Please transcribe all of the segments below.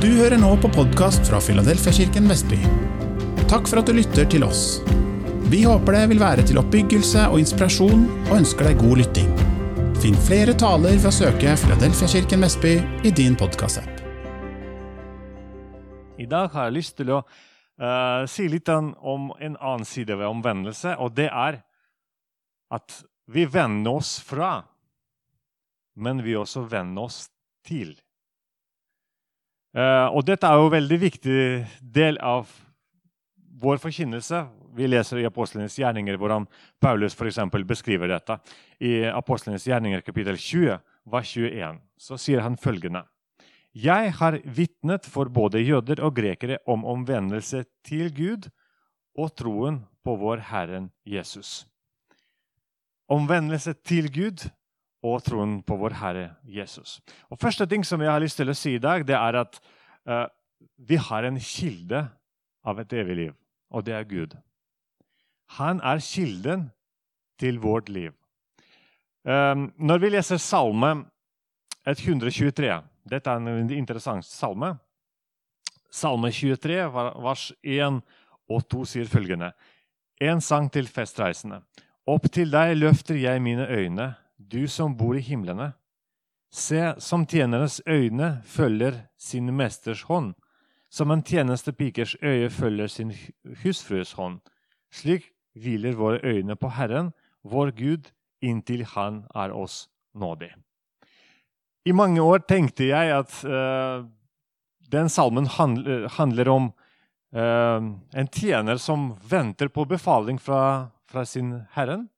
Du hører nå på podkast fra Filadelfia-kirken Vestby. Takk for at du lytter til oss. Vi håper det vil være til oppbyggelse og inspirasjon, og ønsker deg god lytting. Finn flere taler ved å søke Filadelfia-kirken Vestby i din podkastapp. I dag har jeg lyst til å uh, si litt om en annen side ved omvendelse, og det er at vi vender oss fra, men vi også vender oss til. Uh, og dette er jo en veldig viktig del av vår forkynnelse. Vi leser i Apostlenes gjerninger hvordan Paulus for beskriver dette. I Apostlenes gjerninger kapittel 20, vers 21, så sier han følgende.: Jeg har vitnet for både jøder og grekere om omvendelse til Gud og troen på vår Herren Jesus. Omvendelse til Gud og troen på vår Herre Jesus. Og Første ting som jeg har lyst til å si i dag, det er at uh, vi har en kilde av et evig liv, og det er Gud. Han er kilden til vårt liv. Um, når vi leser Salme 123 Dette er en interessant salme. Salme 23, vers 1 og 2 sier følgende.: En sang til festreisende. Opp til deg løfter jeg mine øyne du som bor i himlene. Se, som tjenerens øyne følger sin mesters hånd, som en tjenestepikers øye følger sin husfrues hånd. Slik hviler våre øyne på Herren, vår Gud, inntil Han er oss nådig. I mange år tenkte jeg at uh, den salmen handler, handler om uh, en tjener som venter på befaling fra, fra sin Herren.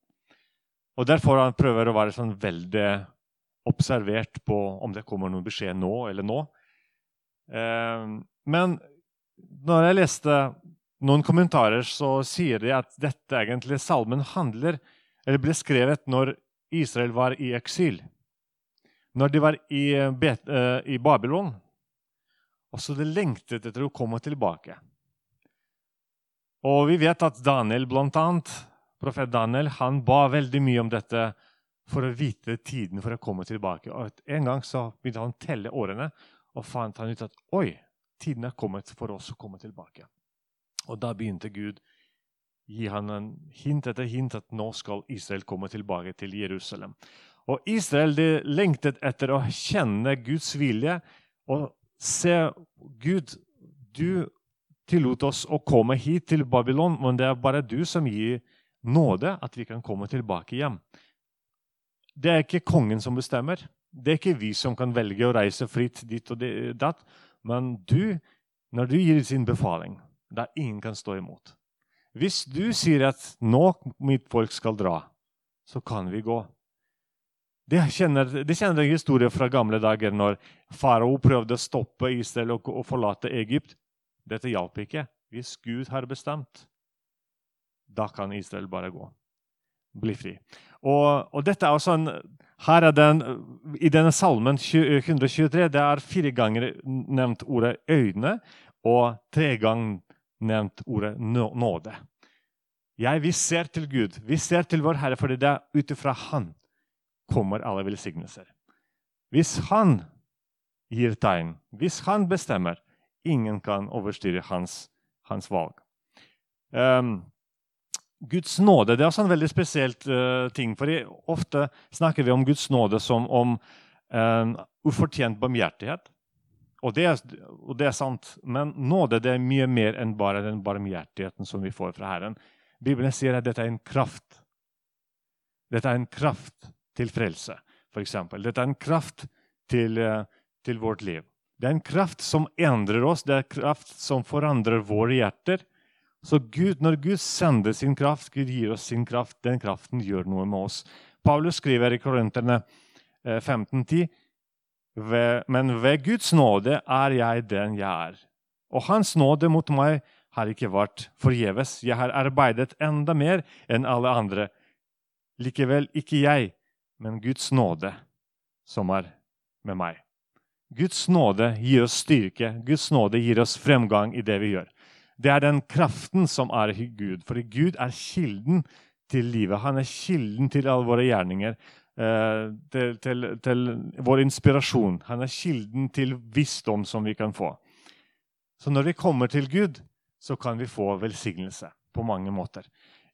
Og Derfor han prøver å være sånn veldig observert på om det kommer noen beskjed nå eller nå. Eh, men når jeg leste noen kommentarer, så sier de at dette egentlig salmen handler, eller ble skrevet når Israel var i eksil. Når de var i, Bet i Babylon. Og så de lengtet etter å komme tilbake. Og vi vet at Daniel blant annet, profet Daniel han ba veldig mye om dette for å vite tiden for å komme tilbake. Og En gang så begynte han å telle årene og fant han ut at oi, tiden er kommet for oss å komme tilbake. Og Da begynte Gud gi han en hint etter hint at nå skal Israel komme tilbake til Jerusalem. Og Israel de lengtet etter å kjenne Guds vilje og se Gud, du tillot oss å komme hit til Babylon, men det er bare du som gir nåde at vi kan komme tilbake hjem. Det er ikke kongen som bestemmer. Det er ikke vi som kan velge å reise fritt dit og datt. Men du, når du gir sin befaling, da ingen kan stå imot Hvis du sier at 'nå mitt folk skal dra', så kan vi gå. Det kjenner, de kjenner en historie fra gamle dager når farao prøvde å stoppe Israel og, og forlate Egypt. Dette hjalp ikke. Hvis Gud har bestemt, da kan Israel bare gå. Bli fri. Og, og dette er også en, her er den, I denne salmen 123 det er fire ganger nevnt ordet 'øyne', og tre ganger nevnt ordet 'nåde'. Jeg, Vi ser til Gud, vi ser til vår Herre, fordi det er ut ifra Han kommer alle velsignelser. Hvis Han gir tegn, hvis Han bestemmer, ingen kan overstyre hans, hans valg. Um, Guds nåde det er også en veldig spesielt uh, ting. for Ofte snakker vi om Guds nåde som om uh, ufortjent barmhjertighet. Og det, er, og det, er, sant, men nåde det er mye mer enn bare den barmhjertigheten som vi får fra Herren. Bibelen sier at dette er en kraft. Dette er en kraft til frelse, f.eks. Dette er en kraft til, uh, til vårt liv. Det er en kraft som endrer oss, det er en kraft som forandrer våre hjerter. Så Gud, når Gud sender sin kraft, Gud gir oss sin kraft, den kraften gjør noe med oss. Paulus skriver i Korinterne 15,10.: eh, Men ved Guds nåde er jeg den jeg er. Og Hans nåde mot meg har ikke vært forgjeves. Jeg har arbeidet enda mer enn alle andre. Likevel ikke jeg, men Guds nåde som er med meg. Guds nåde gir oss styrke, Guds nåde gir oss fremgang i det vi gjør. Det er den kraften som er i Gud. For Gud er kilden til livet. Han er kilden til alle våre gjerninger. Eh, til, til, til, vår inspirasjon. Han er kilden til visdom som vi kan få. Så når vi kommer til Gud, så kan vi få velsignelse på mange måter.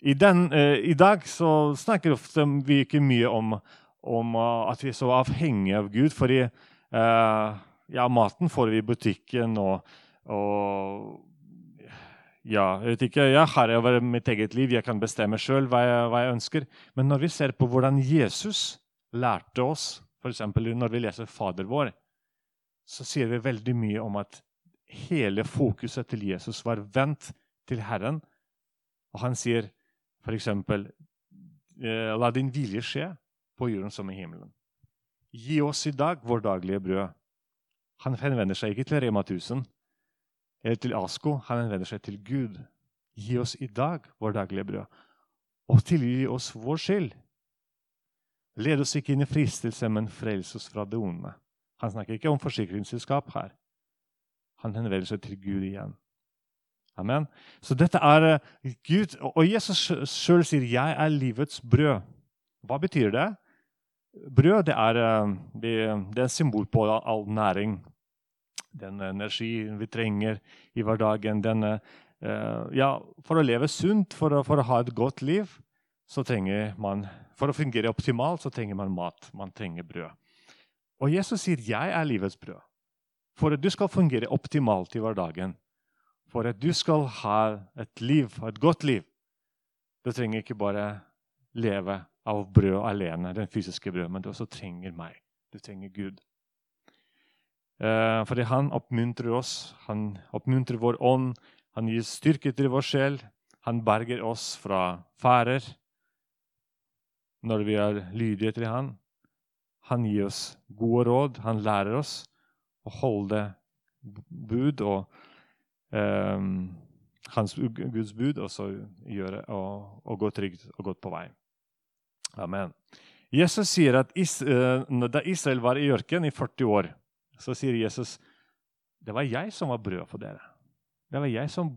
I, den, eh, i dag så snakker ofte vi ikke mye om, om uh, at vi er så avhengige av Gud. fordi ja, maten får vi i butikken, og, og ja, jeg vet ikke, jeg har over mitt eget liv. Jeg kan bestemme sjøl hva, hva, jeg ønsker. Men når vi ser på hvordan Jesus lærte oss, f.eks. når vi leser Fader vår, så sier vi veldig mye om at hele fokuset til Jesus var vendt til Herren. Og han sier f.eks.: eh, La din vilje skje på jorden som i himmelen. Gi oss i dag vår daglige brød. Han henvender seg ikke til Rema 1000 eller til Asko. Han henvender seg til Gud. Gi oss i dag vår daglige brød, og tilgi oss vår skyld. Led oss ikke inn i fristelse, men frels oss fra det onde. Han snakker ikke om forsikringsselskap her. Han henvender seg til Gud igjen. Amen. Så dette er eh, Gud, Og Jesus sjøl sier 'Jeg er livets brød'. Hva betyr det? Brød det er, eh, det er en symbol på all næring. Den energien vi trenger i hverdagen. Denne, eh, ja, for å leve sunt, for å, for å, ha et godt liv, så trenger man For å fungere optimalt så trenger man mat. Man trenger brød. Og Jesus sier 'Jeg er livets brød'. For at du skal fungere optimalt i hverdagen, for at du skal ha et liv, et godt liv, du trenger ikke bare leve av brød alene, den fysiske brød, men du også trenger meg. Du trenger Gud. Eh, fordi han oppmuntrer oss, han oppmuntrer vår ånd, han gir styrke til vår sjel. Han berger oss fra farer når vi er lydige til han. Han gir oss gode råd, han lærer oss å holde bud og um, hans Guds bud, og så gjøre og, og gå trygt og godt på vei. Amen. Jesus sier at is, uh, Da Israel var i ørkenen i 40 år, så sier Jesus det var jeg som var brød for dere. Det var jeg som,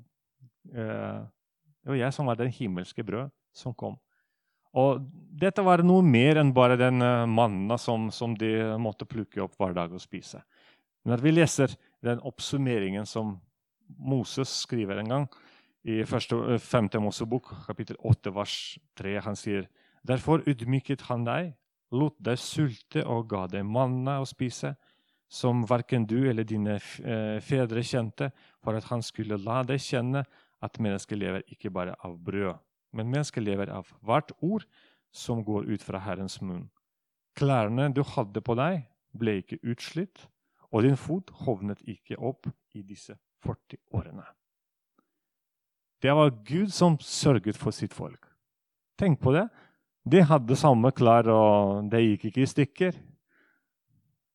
uh, det var, jeg som var den himmelske brød som kom. Og dette var noe mer enn bare den uh, manna som, som, de måtte plukke opp hver dag og spise. Når vi leser den oppsummeringen som Moses skriver en gang i 5. Eh, Mosebok, kapittel 8, vers 3, han sier Derfor ydmyket han deg, lot deg sulte og ga deg manna å spise, som verken du eller dine eh, fedre kjente, for at han skulle la deg kjenne at mennesket lever ikke bare av brød, men mennesket lever av hvert ord som går ut fra Herrens munn. Klærne du hadde på deg, ble ikke utslitt, og din fot hovnet ikke opp i disse 40 årene. Det var Gud som sørget for sitt folk. Tenk på det. De hadde samme klær, og det gikk ikke i stykker.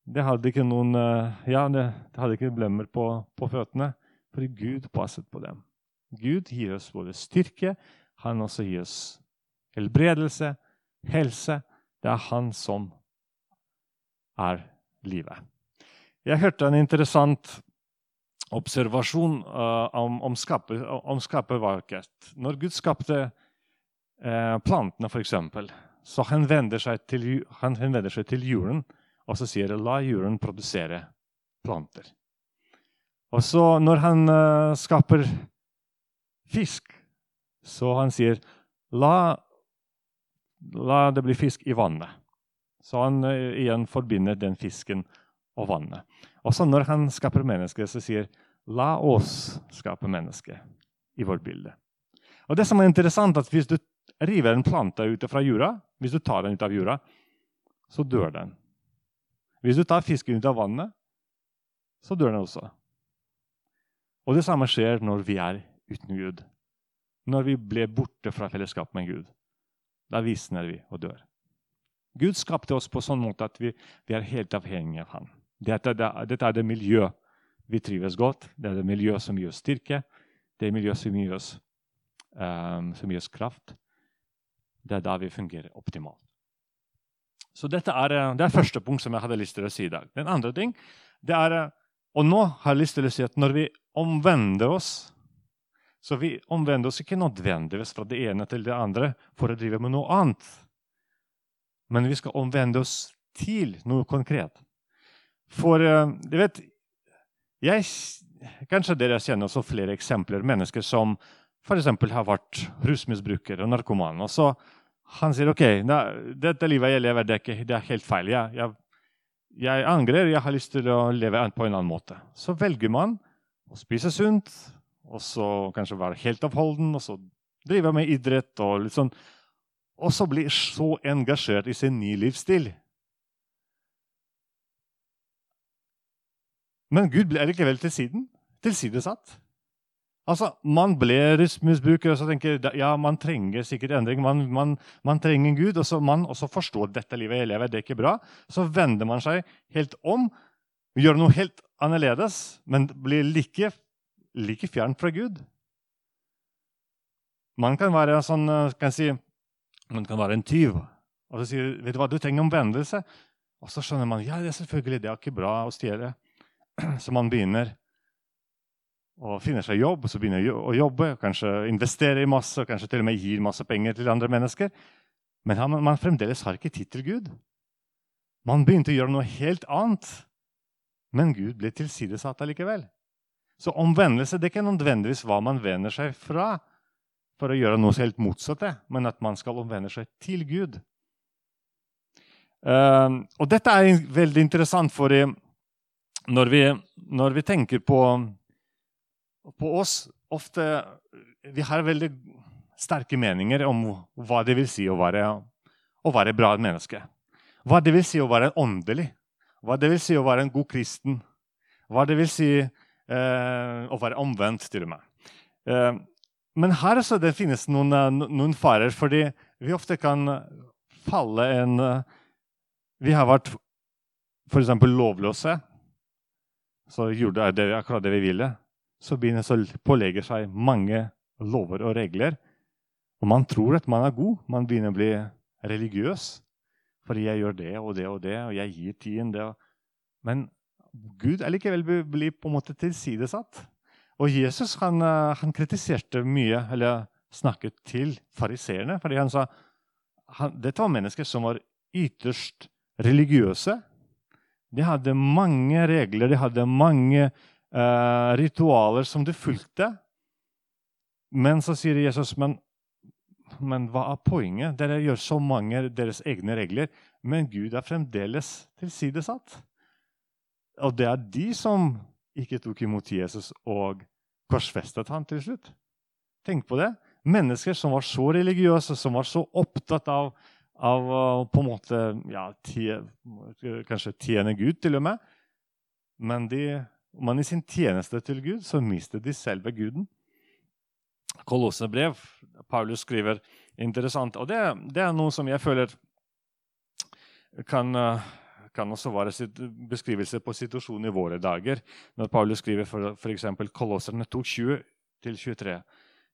Det hadde ikke noen eh, ja, det hadde ikke blemmer på, på føttene, fordi Gud passet på dem. Gud gir oss både styrke, han også gir oss helbredelse, helse. Det er han som er livet. Jeg hørte en interessant observasjon uh, om, om, skaper, om skaperverket. Når Gud skapte uh, plantene, f.eks., så han vender, til, han seg til jorden og så sier la jorden produsere planter. Og så når han uh, skaper fisk, så han sier la, la det bli fisk i vannet. Så han igjen forbinder den fisken og vannet. Og så når han skaper mennesker, så sier la oss skape mennesker i vårt bilde. Og det som er interessant, at Hvis du river en plante ut fra jorda, hvis du tar den ut av jorda, så dør den. Hvis du tar fisken ut av vannet, så dør den også. Og det samme skjer når vi er uten Gud. Når vi blir borte fra fellesskap med Gud. Da visner vi og dør. Gud skapte oss på sånn måte at vi, vi er helt avhengige av ham. Dette, dette, er det miljøet vi trives godt. Det er det miljøet som gir oss styrke. Det er miljøet som gir oss, um, som gir oss kraft. Det er da vi fungerer optimalt. Så dette er eh, det er første punkt som jeg hadde lyst til å si i dag. Den andre ting, det er, eh, Og nå har jeg lyst til å si at når vi omvender oss så vi omvender oss ikke nødvendigvis fra det ene til det andre for å drive med noe annet. Men vi skal omvende oss til noe konkret. For uh, du vet jeg, Kanskje dere kjenner også flere eksempler. Mennesker som f.eks. har vært rusmisbrukere og narkomane. Og så han sier ok, da, dette livet jeg lever, det er, helt feil. Jeg, jeg, jeg, angrer, jeg har lyst til å leve på en annen måte. Så velger man å spise sunt, og så kanskje være helt avholden, og så drive med idrett og litt sånn. Og så blir så engasjert i sin ny livsstil. Men Gud er likevel til siden, tilsidesatt. Altså, Man blir rusmisbruker og så tenker ja, man trenger sikkert endring. Man, man, man trenger Gud, og så man også forstår dette livet jeg lever, det er ikke bra. Så vender man seg helt om, gjør noe helt annerledes, men blir like, like fjernt fra Gud. Man kan være sånn, kan si, man kan være en tyv og så sier vet du hva, du trenger omvendelse. Og så skjønner man ja, det er selvfølgelig det er ikke bra å stjele. Så man begynner og finner seg jobb, og så begynner å jobbe, kanskje investere i masse, og kanskje til og med gir masse penger til andre mennesker. Men han, man fremdeles har ikke tid til Gud. Man begynte å gjøre noe helt annet, men Gud ble tilsidesatt allikevel. Så omvendelse det er ikke nødvendigvis hva man vender seg fra for å gjøre noe helt motsatte, men at man skal omvende seg til Gud. Uh, og dette er veldig interessant, for når når vi tenker på på oss ofte Vi har veldig sterke meninger om hva det vil si å være, å være bra menneske. Hva det vil si å være åndelig. Hva det vil si å være en god kristen. Hva det vil si eh, å være omvendt, til og med. Eh, men her så det finnes noen, noen farer, fordi vi ofte kan falle en Vi har vært f.eks. lovløse. Så gjorde det akkurat det vi ville så begynner så pålegger seg mange lover og regler. Og man tror at man er god. Man begynner å bli religiøs. Fordi jeg gjør det og det og det, og jeg gir tiden det. Men Gud er likevel blir på en måte tilsidesatt. Og Jesus han, han kritiserte mye, eller snakket til fariseerne. Fordi han sa han, dette var mennesker som var ytterst religiøse. De hadde mange regler, de hadde mange eh, ritualer som du fulgte. Men så sier Jesus men, men hva er poenget? Dere gjør så mange deres egne regler, men Gud er fremdeles tilsidesatt. Og det er de som ikke tok imot Jesus og korsfestet han til slutt. Tenk på det. Mennesker som var så religiøse, som var så opptatt av, av på en måte ja, tie, Kanskje tjene Gud, til og med. Men de man i sin tjeneste til Gud, så mister de selve guden. Kolossebrev, Paulus skriver interessant, og det, det, er noe som jeg føler kan, kan også være beskrivelse på situasjonen i våre dager. Når Paulus skriver f.eks. Kolosserne 2.20-23.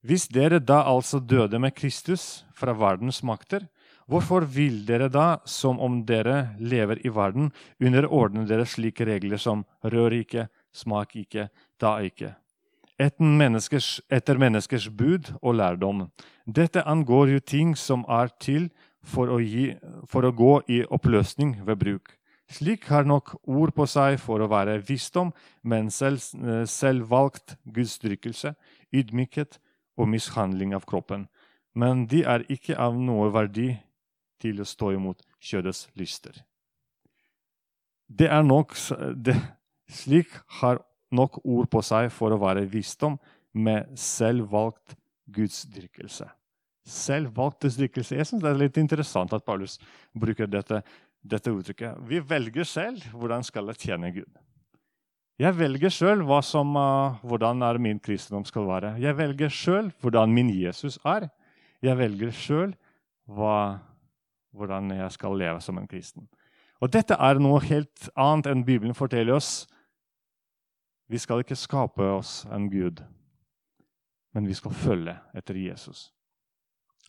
Hvis dere da altså døde med Kristus fra verdens makter, hvorfor vil dere da, som om dere lever i verden, underordne dere slike regler som rør ikke, smak ikke, ta ikke. Menneskers, etter menneskers bud og lærdom. Dette angår jo ting som er til for å, gi, for å gå i oppløsning ved bruk. Slik har nok ord på seg for å være visdom, men selv, selvvalgt gudsdyrkelse, ydmykhet og mishandling av kroppen. Men de er ikke av noe verdi til å stå imot kjødets lyster. Det er nok det, slik har nok ord på seg for å være visdom med selvvalgt gudsdyrkelse. Selvvalgt gudsdyrkelse. Jeg syns det er litt interessant at Paulus bruker dette, dette uttrykket. Vi velger selv hvordan skal jeg tjene Gud. Jeg velger sjøl uh, hvordan er min kristendom skal være. Jeg velger sjøl hvordan min Jesus er. Jeg velger sjøl hvordan jeg skal leve som en kristen. Og Dette er noe helt annet enn Bibelen forteller oss vi skal ikke skape oss en gud, men vi skal følge etter Jesus.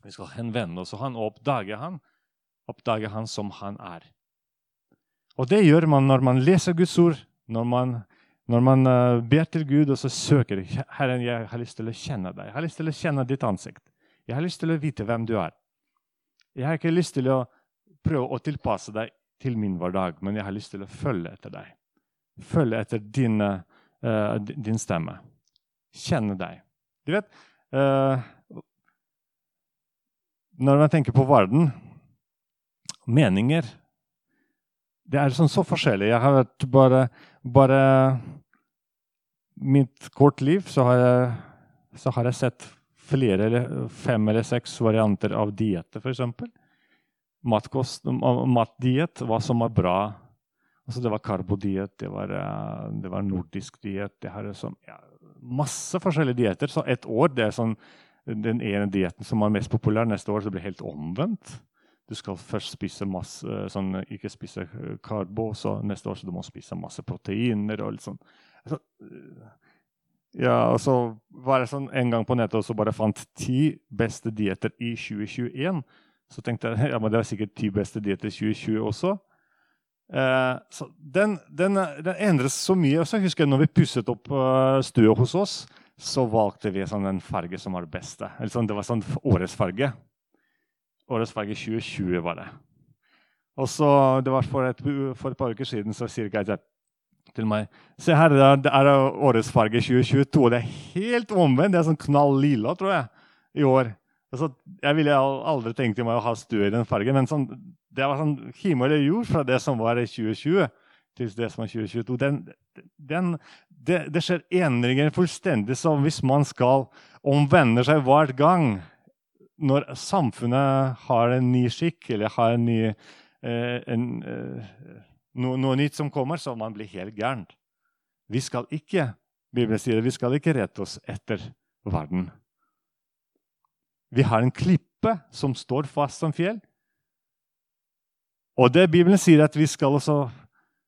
Vi skal henvende oss, til han og oppdage han, oppdage han som han er. Og det gjør man når man leser Guds ord, når man, når man uh, ber til Gud og så søker Herren, jeg har lyst til å kjenne deg. Jeg har lyst til å kjenne ditt ansikt. Jeg har lyst til å vite hvem du er. Jeg har ikke lyst til å prøve å tilpasse deg til min hverdag, men jeg har lyst til å følge etter deg. Følge etter dine uh, din stemme. Kjenne deg. Du vet uh, Når man tenker på verden Meninger Det er sånn så forskjellig. Jeg har vært bare, bare mitt kort liv så har jeg, så har jeg sett flere, eller fem eller seks varianter av dietter, f.eks. Matkost, matdiett, hva som er bra. Altså det var karbodiett, det, eh, det, var nordisk diett det har sånn, ja, Masse forskjellige dietter. Så et år det er sånn, den ene dietten som er mest populær. Neste år så blir det helt omvendt. Du skal først spise masse, sånn, ikke spise karbo, så neste år så du må spise masse proteiner. og litt sånn. Altså, ja, og så var jeg sånn en gang på nettet og så bare fant ti beste dietter i 2021. Så tenkte jeg ja, men det er sikkert ti beste dietter i 2020 også. Så den, den, den, endres så mye. Og så husker jeg når vi pusset opp uh, stua hos oss, så valgte vi sånn den farge som var det beste. Sånn, det var sånn årets farge. Årets farge 2020 var det. Og så, det var for et, for et par uker siden så sier Geir til meg Se her, det er årets farge 2022. Det er helt omvendt. Det er sånn knall lilla, tror jeg, i år. Altså, jeg ville aldri tenkt meg å ha stue i den fargen, men sånn, det var sånn himmel og jord fra det som var i 2020 til det som er 2022. Den, den, det, det, skjer endringer fullstendig som hvis man skal omvende seg hver gang når samfunnet har en ny skikk eller har en ny eh, en, eh, no, noe nytt som kommer, så man blir helt gæren. Vi skal ikke Bibelen sier vi skal ikke rette oss etter verden. Vi har en klippe som står fast som fjell. Og det Bibelen sier, at vi skal, også,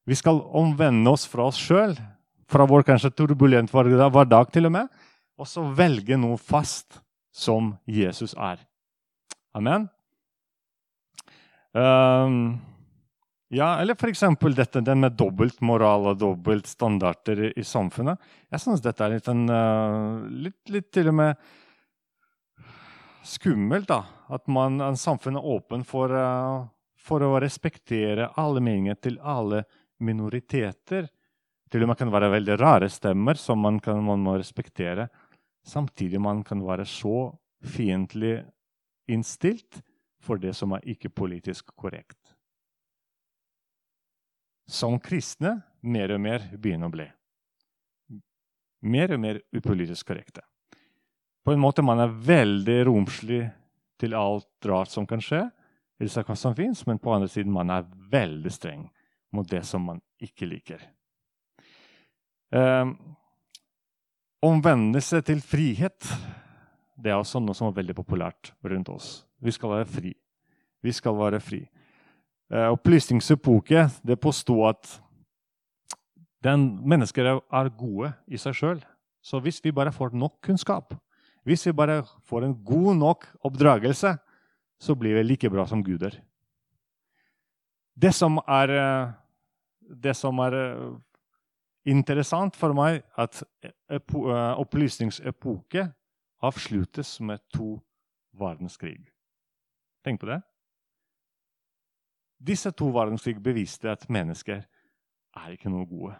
vi skal omvende oss fra oss sjøl, fra vår kanskje turbulent hverdag til og med, og så velge noe fast som Jesus er. Amen. Um, ja, Eller f.eks. dette den med dobbelt moral og dobbelt standarder i, i samfunnet. Jeg syns dette er litt, en, uh, litt, litt, til og med skummelt. da, At man, samfunn er åpen for, uh, for, å respektere alle meninger til alle minoriteter. Til og med kan være veldig rare stemmer som man, kan, man må respektere. Samtidig man kan være så fiendtlig innstilt for det som er ikke politisk korrekt som kristne mer og mer begynner å bli. Mer og mer upolitisk korrekte. På en måte man er veldig romslig til alt rart som kan skje, som finnes, men på andre siden man er veldig streng mot det som man ikke liker. Um, omvendelse til frihet det er også noe som er veldig populært rundt oss. Vi skal være fri. Vi skal være fri. Eh, opplysningsepoke det påstod at den mennesker er gode i seg sjøl. Så hvis vi bare får nok kunnskap, hvis vi bare får en god nok oppdragelse, så blir vi like bra som guder. Det som er, eh, det som er eh, interessant for meg, at opplysningsepoke avsluttes med to verdenskrig. Tenk på det. Disse to verdenskrig beviste at mennesker er ikke noe gode.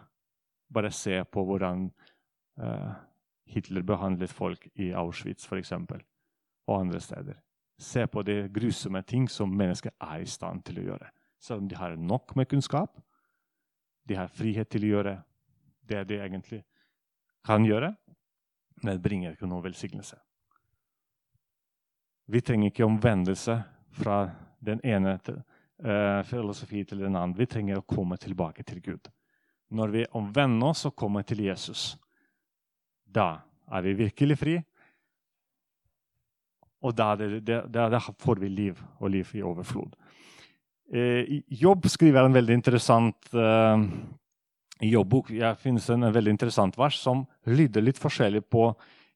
Bare se på hvordan Hitler behandlet folk i Auschwitz for eksempel, og andre steder. Se på de grusomme ting som mennesker er i stand til å gjøre. Selv om de har nok med kunnskap, de har frihet til å gjøre det de egentlig kan gjøre, men det bringer ikke noen velsignelse. Vi trenger ikke omvendelse fra den ene uh, filosofi til den andre. Vi trenger å komme tilbake til Gud. Når vi omvender oss og kommer til Jesus, da er vi virkelig fri. Og der, da, da får vi liv, og liv i overflod. Eh, Jobb skriver en veldig interessant eh, jobbbok. jeg finnes en, en veldig interessant vers som lyder litt forskjellig på,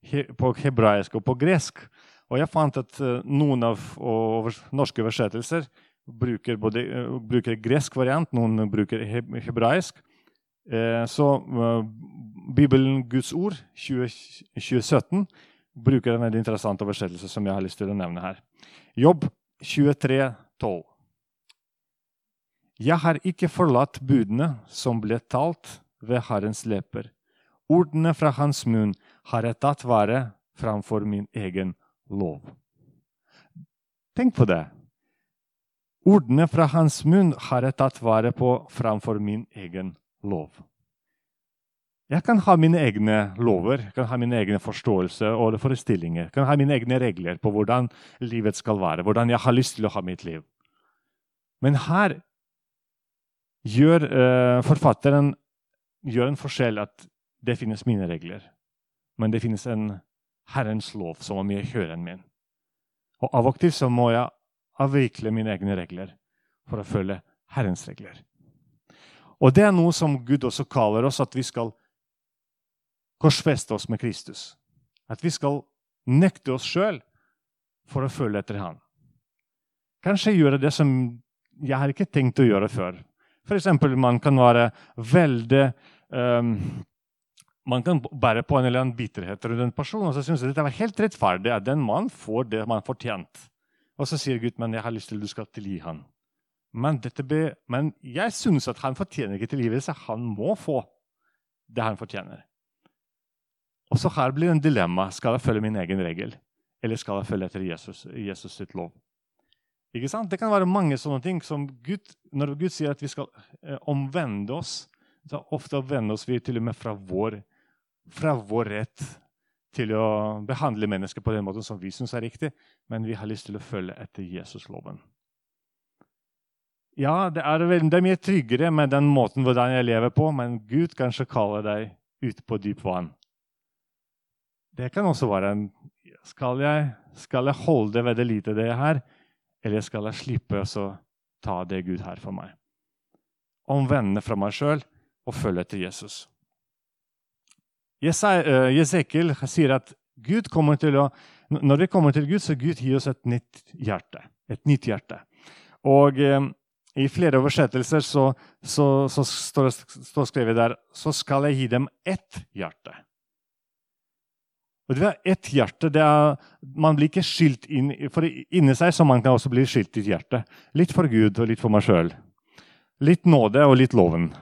he, på hebraisk og på gresk. Og jeg fant at eh, noen av over, norske oversettelser bruker, både, eh, bruker gresk variant, noen bruker hebraisk. Eh, så eh, Bibelen Guds ord 2017 bruker en veldig interessant oversettelse som jeg har lyst til å nevne her. Jobb 23, 12. Jeg har ikke forlatt budene som ble talt ved Herrens leper, Ordene fra hans munn har jeg tatt vare framfor min egen lov. Tenk på det. Ordene fra hans munn har jeg tatt vare på framfor min egen lov. Jeg kan ha mine egne lover, kan ha mine egne forståelser og forestillinger. kan ha mine egne regler på hvordan livet skal være, hvordan jeg har lyst til å ha mitt liv. Men her gjør uh, forfatteren gjør en forskjell at det finnes mine regler. Men det finnes en Herrens lov som er mye høyere enn min. Og av og til så må jeg avvikle mine egne regler for å følge Herrens regler. Og det er noe som Gud også kaller oss, at vi skal korsfeste oss med Kristus. At vi skal nekte oss sjøl for å følge etter Han. Kanskje gjøre det som jeg har ikke tenkt å gjøre før. F.eks. man kan være veldig um, Man kan bære på en eller annen bitterhet rundt en person og så synes jeg dette var helt rettferdig at den mannen får det man fortjent. Og så sier Gud men jeg har lyst til at du skal tilgi han. Men, be, men jeg syns at han fortjener ikke tilgivelse. Han må få det han fortjener. Og så her blir det en dilemma. Skal jeg følge min egen regel, eller skal jeg følge etter Jesus, Jesus sitt lov? Ikke sant? Det kan være mange sånne ting som Gud, Når Gud sier at vi skal eh, omvende oss, så ofte vender oss vi til og med fra vår, fra vår rett til å behandle mennesker på den måten som vi syns er riktig, men vi har lyst til å følge etter Jesus-loven. Ja, det er, det er, mye tryggere med den måten hvordan jeg lever på, men Gud kanskje kaller deg ut på dyp vann. Det kan også være en Skal jeg, skal jeg holde det lite det er her, eller skal jeg slippe å ta det Gud her for meg? Omvende fra meg sjøl og følge etter Jesus. Jesekiel eh, sier at Gud kommer til å, når vi kommer til Gud, så Gud gir oss et nytt hjerte. Et nytt hjerte. Og eh, i flere oversettelser så, så, så står det skrevet der så skal jeg gi dem ett hjerte. Og det er ett hjerte. Er, man blir ikke skilt inn for inni seg, så man kan også bli skilt i et hjerte. Litt for Gud og litt for meg sjøl. Litt nåde og litt loven.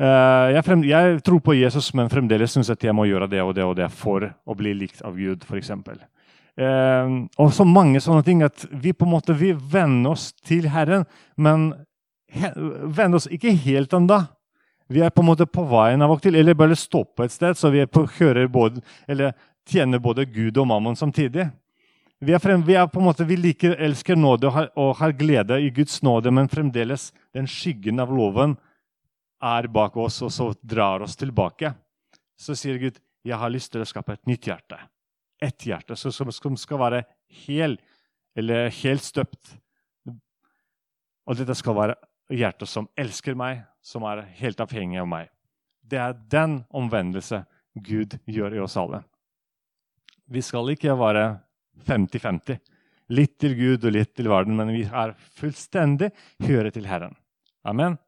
Uh, jeg, frem, jeg, tror på Jesus, men fremdeles syns jeg må gjøre det og det og det for å bli likt av Gud, f.eks. Eh, og så mange sånne ting at vi på en måte vi venner oss til Herren, men venner oss ikke helt ennå. Vi er på en måte på veien av og til, eller bare stoppe et sted, så vi på, både, tjener både Gud og mammon samtidig. Vi er, frem, vi er på en måte, vi liker, elsker nåde og har, og har, glede i Guds nåde, men fremdeles den skyggen av loven er bak oss, og så drar oss tilbake. Så sier Gud, 'Jeg har lyst til å skape et nytt hjerte.' Et hjerte som skal være hel, eller helt støpt. Og dette skal være hjertet som elsker meg, som er helt avhengig av meg. Det er den omvendelse Gud gjør i oss alle. Vi skal ikke være 50-50. Litt til Gud og litt til verden, men vi er fullstendig høre til Herren. Amen.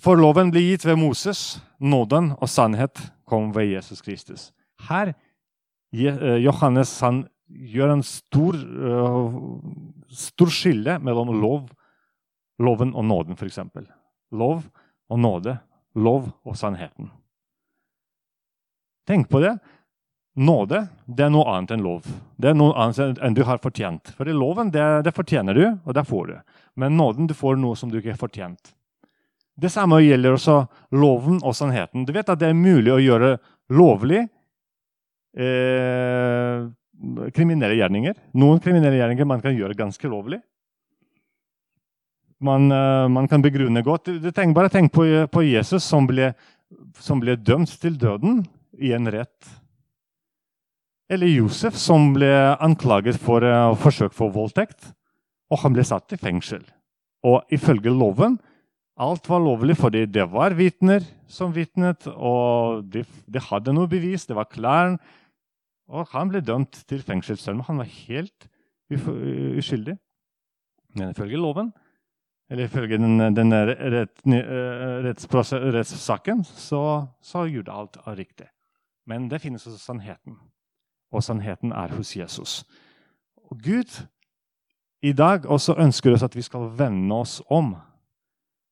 For loven ble gitt ved Moses, nåden og sannhet kom ved Jesus Kristus. Her eh, Johannes han gjør en stor, uh, stor skille mellom lov Loven og nåden, f.eks. Lov og nåde. Lov og sannheten. Tenk på det. Nåde det er noe annet enn lov. Det er noe annet enn du har fortjent. For loven det, det fortjener du, og det får du. Men nåden du får noe som du ikke har fortjent. Det samme gjelder også loven og sannheten. Du vet at det er mulig å gjøre lovlig eh, kriminelle gjerninger. Noen kriminelle gjerninger man kan gjøre ganske lovlig man, eh, man, kan begrunne godt. Tenk, bare tenk på, på Jesus som ble, som ble, dømt til døden i en rett. Eller Josef som ble anklaget for uh, forsøk for voldtekt. Og han ble satt i fengsel. Og ifølge loven alt var lovlig fordi det var vitner som vitnet, og de, de, hadde noe bevis. Det var klær. Og han ble dømt til fengsel, selv om han var helt uskyldig. Men ifølge loven eller ifølge den, den rett, rettssaken, så, så gjorde alt riktig. Men det finnes også sannheten. Og sannheten er hos Jesus. Og Gud i dag også ønsker oss at vi skal vende oss om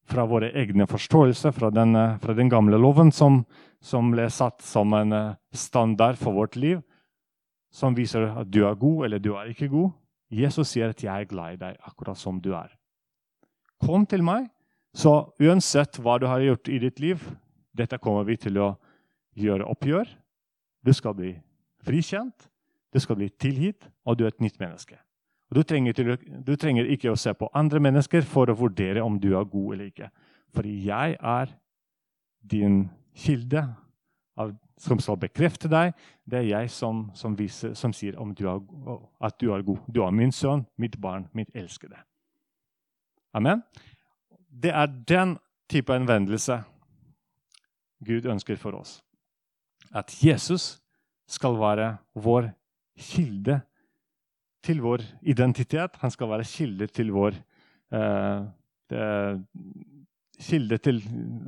fra våre egne forståelser, fra den, fra den gamle loven som, som, ble satt som en eh, standard for vårt liv, som viser at du er god eller du er ikke god. Jesus sier at 'jeg er glad i deg akkurat som du er'. Kom til meg, så uansett hva du har gjort i ditt liv, dette kommer vi til å gjøre oppgjør. Du skal bli frikjent, du skal bli tilgitt, og du er et nytt menneske. Du trenger, til, du trenger, ikke å se på andre mennesker for å vurdere om du er god eller ikke. Fordi jeg er din kilde av, som skal bekrefte deg. Det er jeg som, som, viser, som sier du er, at du er god. Du er min sønn, mitt barn, mitt elskede. Amen. Det er den type anvendelse Gud ønsker for oss. At Jesus skal være vår kilde til vår identitet. Han skal være kilde til vår eh, det, Kilde til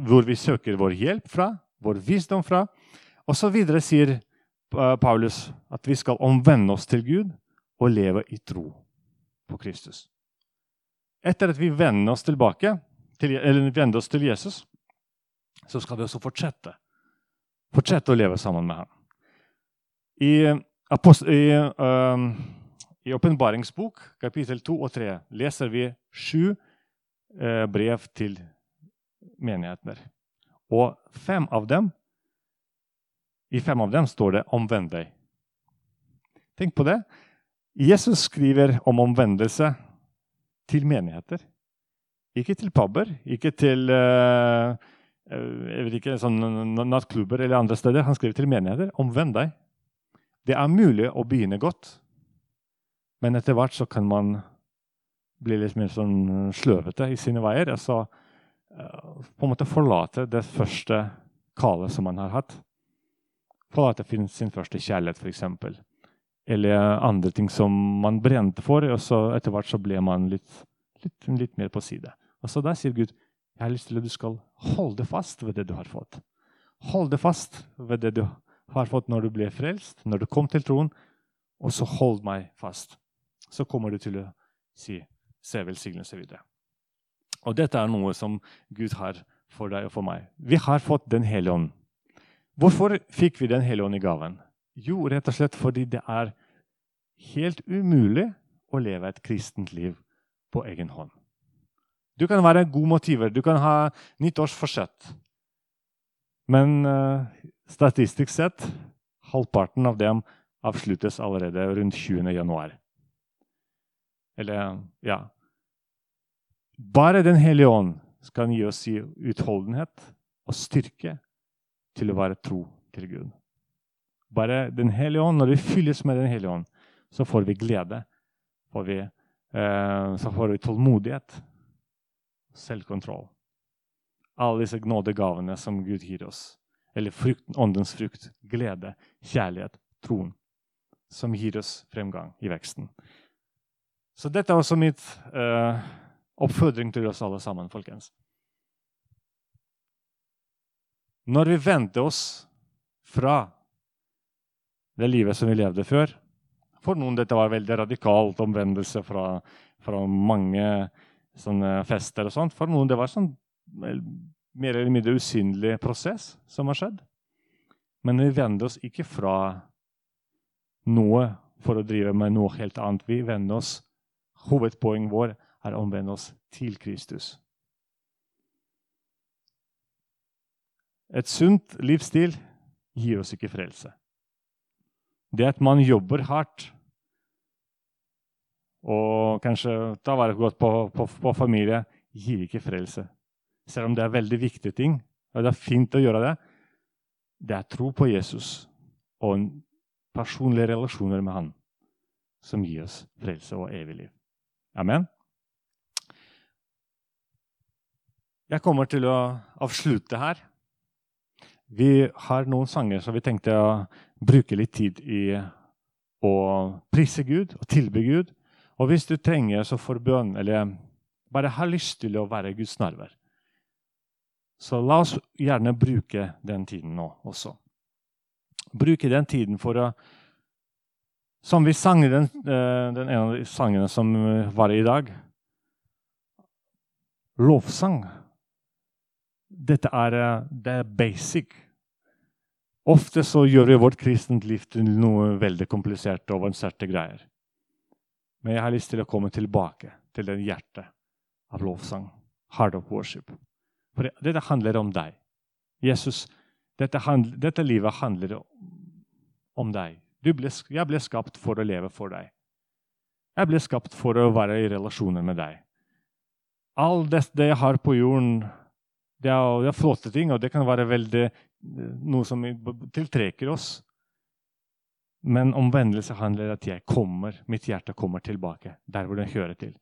hvor vi søker vår hjelp fra, vår visdom fra. Og så videre sier eh, Paulus at vi skal omvende oss til Gud og leve i tro på Kristus. Etter at vi vender oss tilbake, til, eller vender oss til Jesus, så skal vi også fortsette. Fortsette å leve sammen med ham. I, i uh, Åpenbaringsbok, kapittel 2 og 3, leser vi sju eh, brev til menighetene. Og fem av dem, i fem av dem står det 'omvend deg'. Tenk på det. Jesus skriver om omvendelse til menigheter. Ikke til puber, ikke til uh, jeg vet ikke, sånn nattklubber eller andre steder. Han skriver til menigheter. Omvend deg. Det er mulig å begynne godt. Men etter hvert så kan man bli litt mer sånn sløvete i sine veier. Altså på en måte forlate det første kallet som man har hatt. Forlate sin første kjærlighet, f.eks. Eller andre ting som man brente for. Og så etter hvert så ble man litt, litt, litt mer på side. Og så da sier Gud jeg har lyst til at du skal holde fast ved det du har fått. Holde fast ved det du har fått når du ble frelst, når du kom til troen. Og så hold meg fast så kommer du til å si 'se velsignelse videre'. Og dette er noe som Gud har for deg og for meg. Vi har fått Den hellige ånd. Hvorfor fikk vi Den hellige ånd i gaven? Jo, rett og slett fordi det er helt umulig å leve et kristent liv på egen hånd. Du kan være god motiver, du kan ha nyttårsforsett. Men uh, statistisk sett halvparten av dem avsluttes allerede rundt 20. januar. Eller ja Bare Den hellige ånd skal gi oss utholdenhet og styrke til å være tro til Gud. Bare Den hellige ånd, Når vi fylles med Den hellige ånd, så får vi glede. Får vi, eh, så får vi tålmodighet, selvkontroll. Alle disse nådegavene som Gud gir oss. Eller frukt, åndens frukt, glede, kjærlighet, troen. Som gir oss fremgang i veksten. Så dette er også mitt eh, oppfordring til oss alle sammen, folkens. Når vi vendte oss fra det livet som vi levde før For noen dette var veldig radikalt omvendelse fra, fra mange fester. og sånt. For noen det var sånn mer eller mindre usynlig prosess som har skjedd. Men vi vender oss ikke fra noe for å drive med noe helt annet. Vi vender oss Hovedpoenget vår er å omvende oss til Kristus. Et sunt livsstil gir oss ikke frelse. Det at man jobber hardt og kanskje ta vare godt på, på, på, familie, gir ikke frelse. Selv om det er veldig viktige ting, og det er fint å gjøre det. Det er tro på Jesus og personlige relasjoner med han som gir oss frelse og evig liv. Amen. Jeg kommer til å avslutte her. Vi har noen sanger som vi tenkte å bruke litt tid i å prise Gud og tilby Gud. Og hvis du trenger så forbønn, eller bare har lyst til å være Guds nærvær, så la oss gjerne bruke den tiden nå også. Bruke den tiden for å som vi sang den, eh, den ene sangene som var i dag. Lovsang dette er, eh, det er basic. Ofte så gjør vi vårt kristent liv til noe veldig komplisert og avanserte greier. Men jeg har lyst til å komme tilbake til den hjertet av lovsang. Heart of worship. For dette handler om deg. Jesus, dette, handl dette livet handler om deg. Ble, jeg ble skapt for å leve for deg. Jeg ble skapt for å være i relasjoner med deg. Alt det jeg har på jorden, det er, det er, flotte ting, og det kan være veldig, noe som tiltrekker oss. Men omvendelse handler om at jeg kommer, mitt hjerte kommer tilbake der hvor det hører til.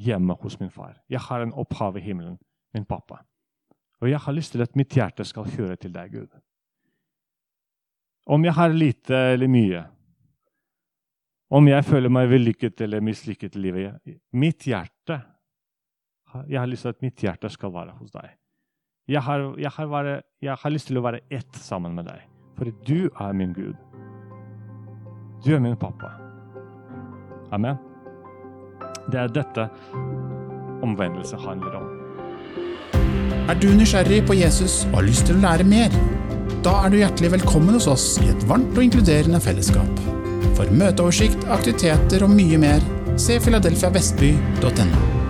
Hjemme hos min far. Jeg har en opphav i himmelen, min pappa. Og jeg har lyst til at mitt hjerte skal høre til deg, Gud. Om jeg har lite eller mye, om jeg føler meg vellykket eller mislykket i livet Mitt hjerte Jeg har lyst til at mitt hjerte skal være hos deg. Jeg har, jeg har, være, jeg har lyst til å være ett sammen med deg, for du er min Gud. Du er min pappa. Amen. Det er dette omvendelse handler om. Er du nysgjerrig på Jesus og har lyst til å lære mer? Da er du hjertelig velkommen hos oss i et varmt og inkluderende fellesskap. For møteoversikt, aktiviteter og mye mer, se filadelfiavestby.no.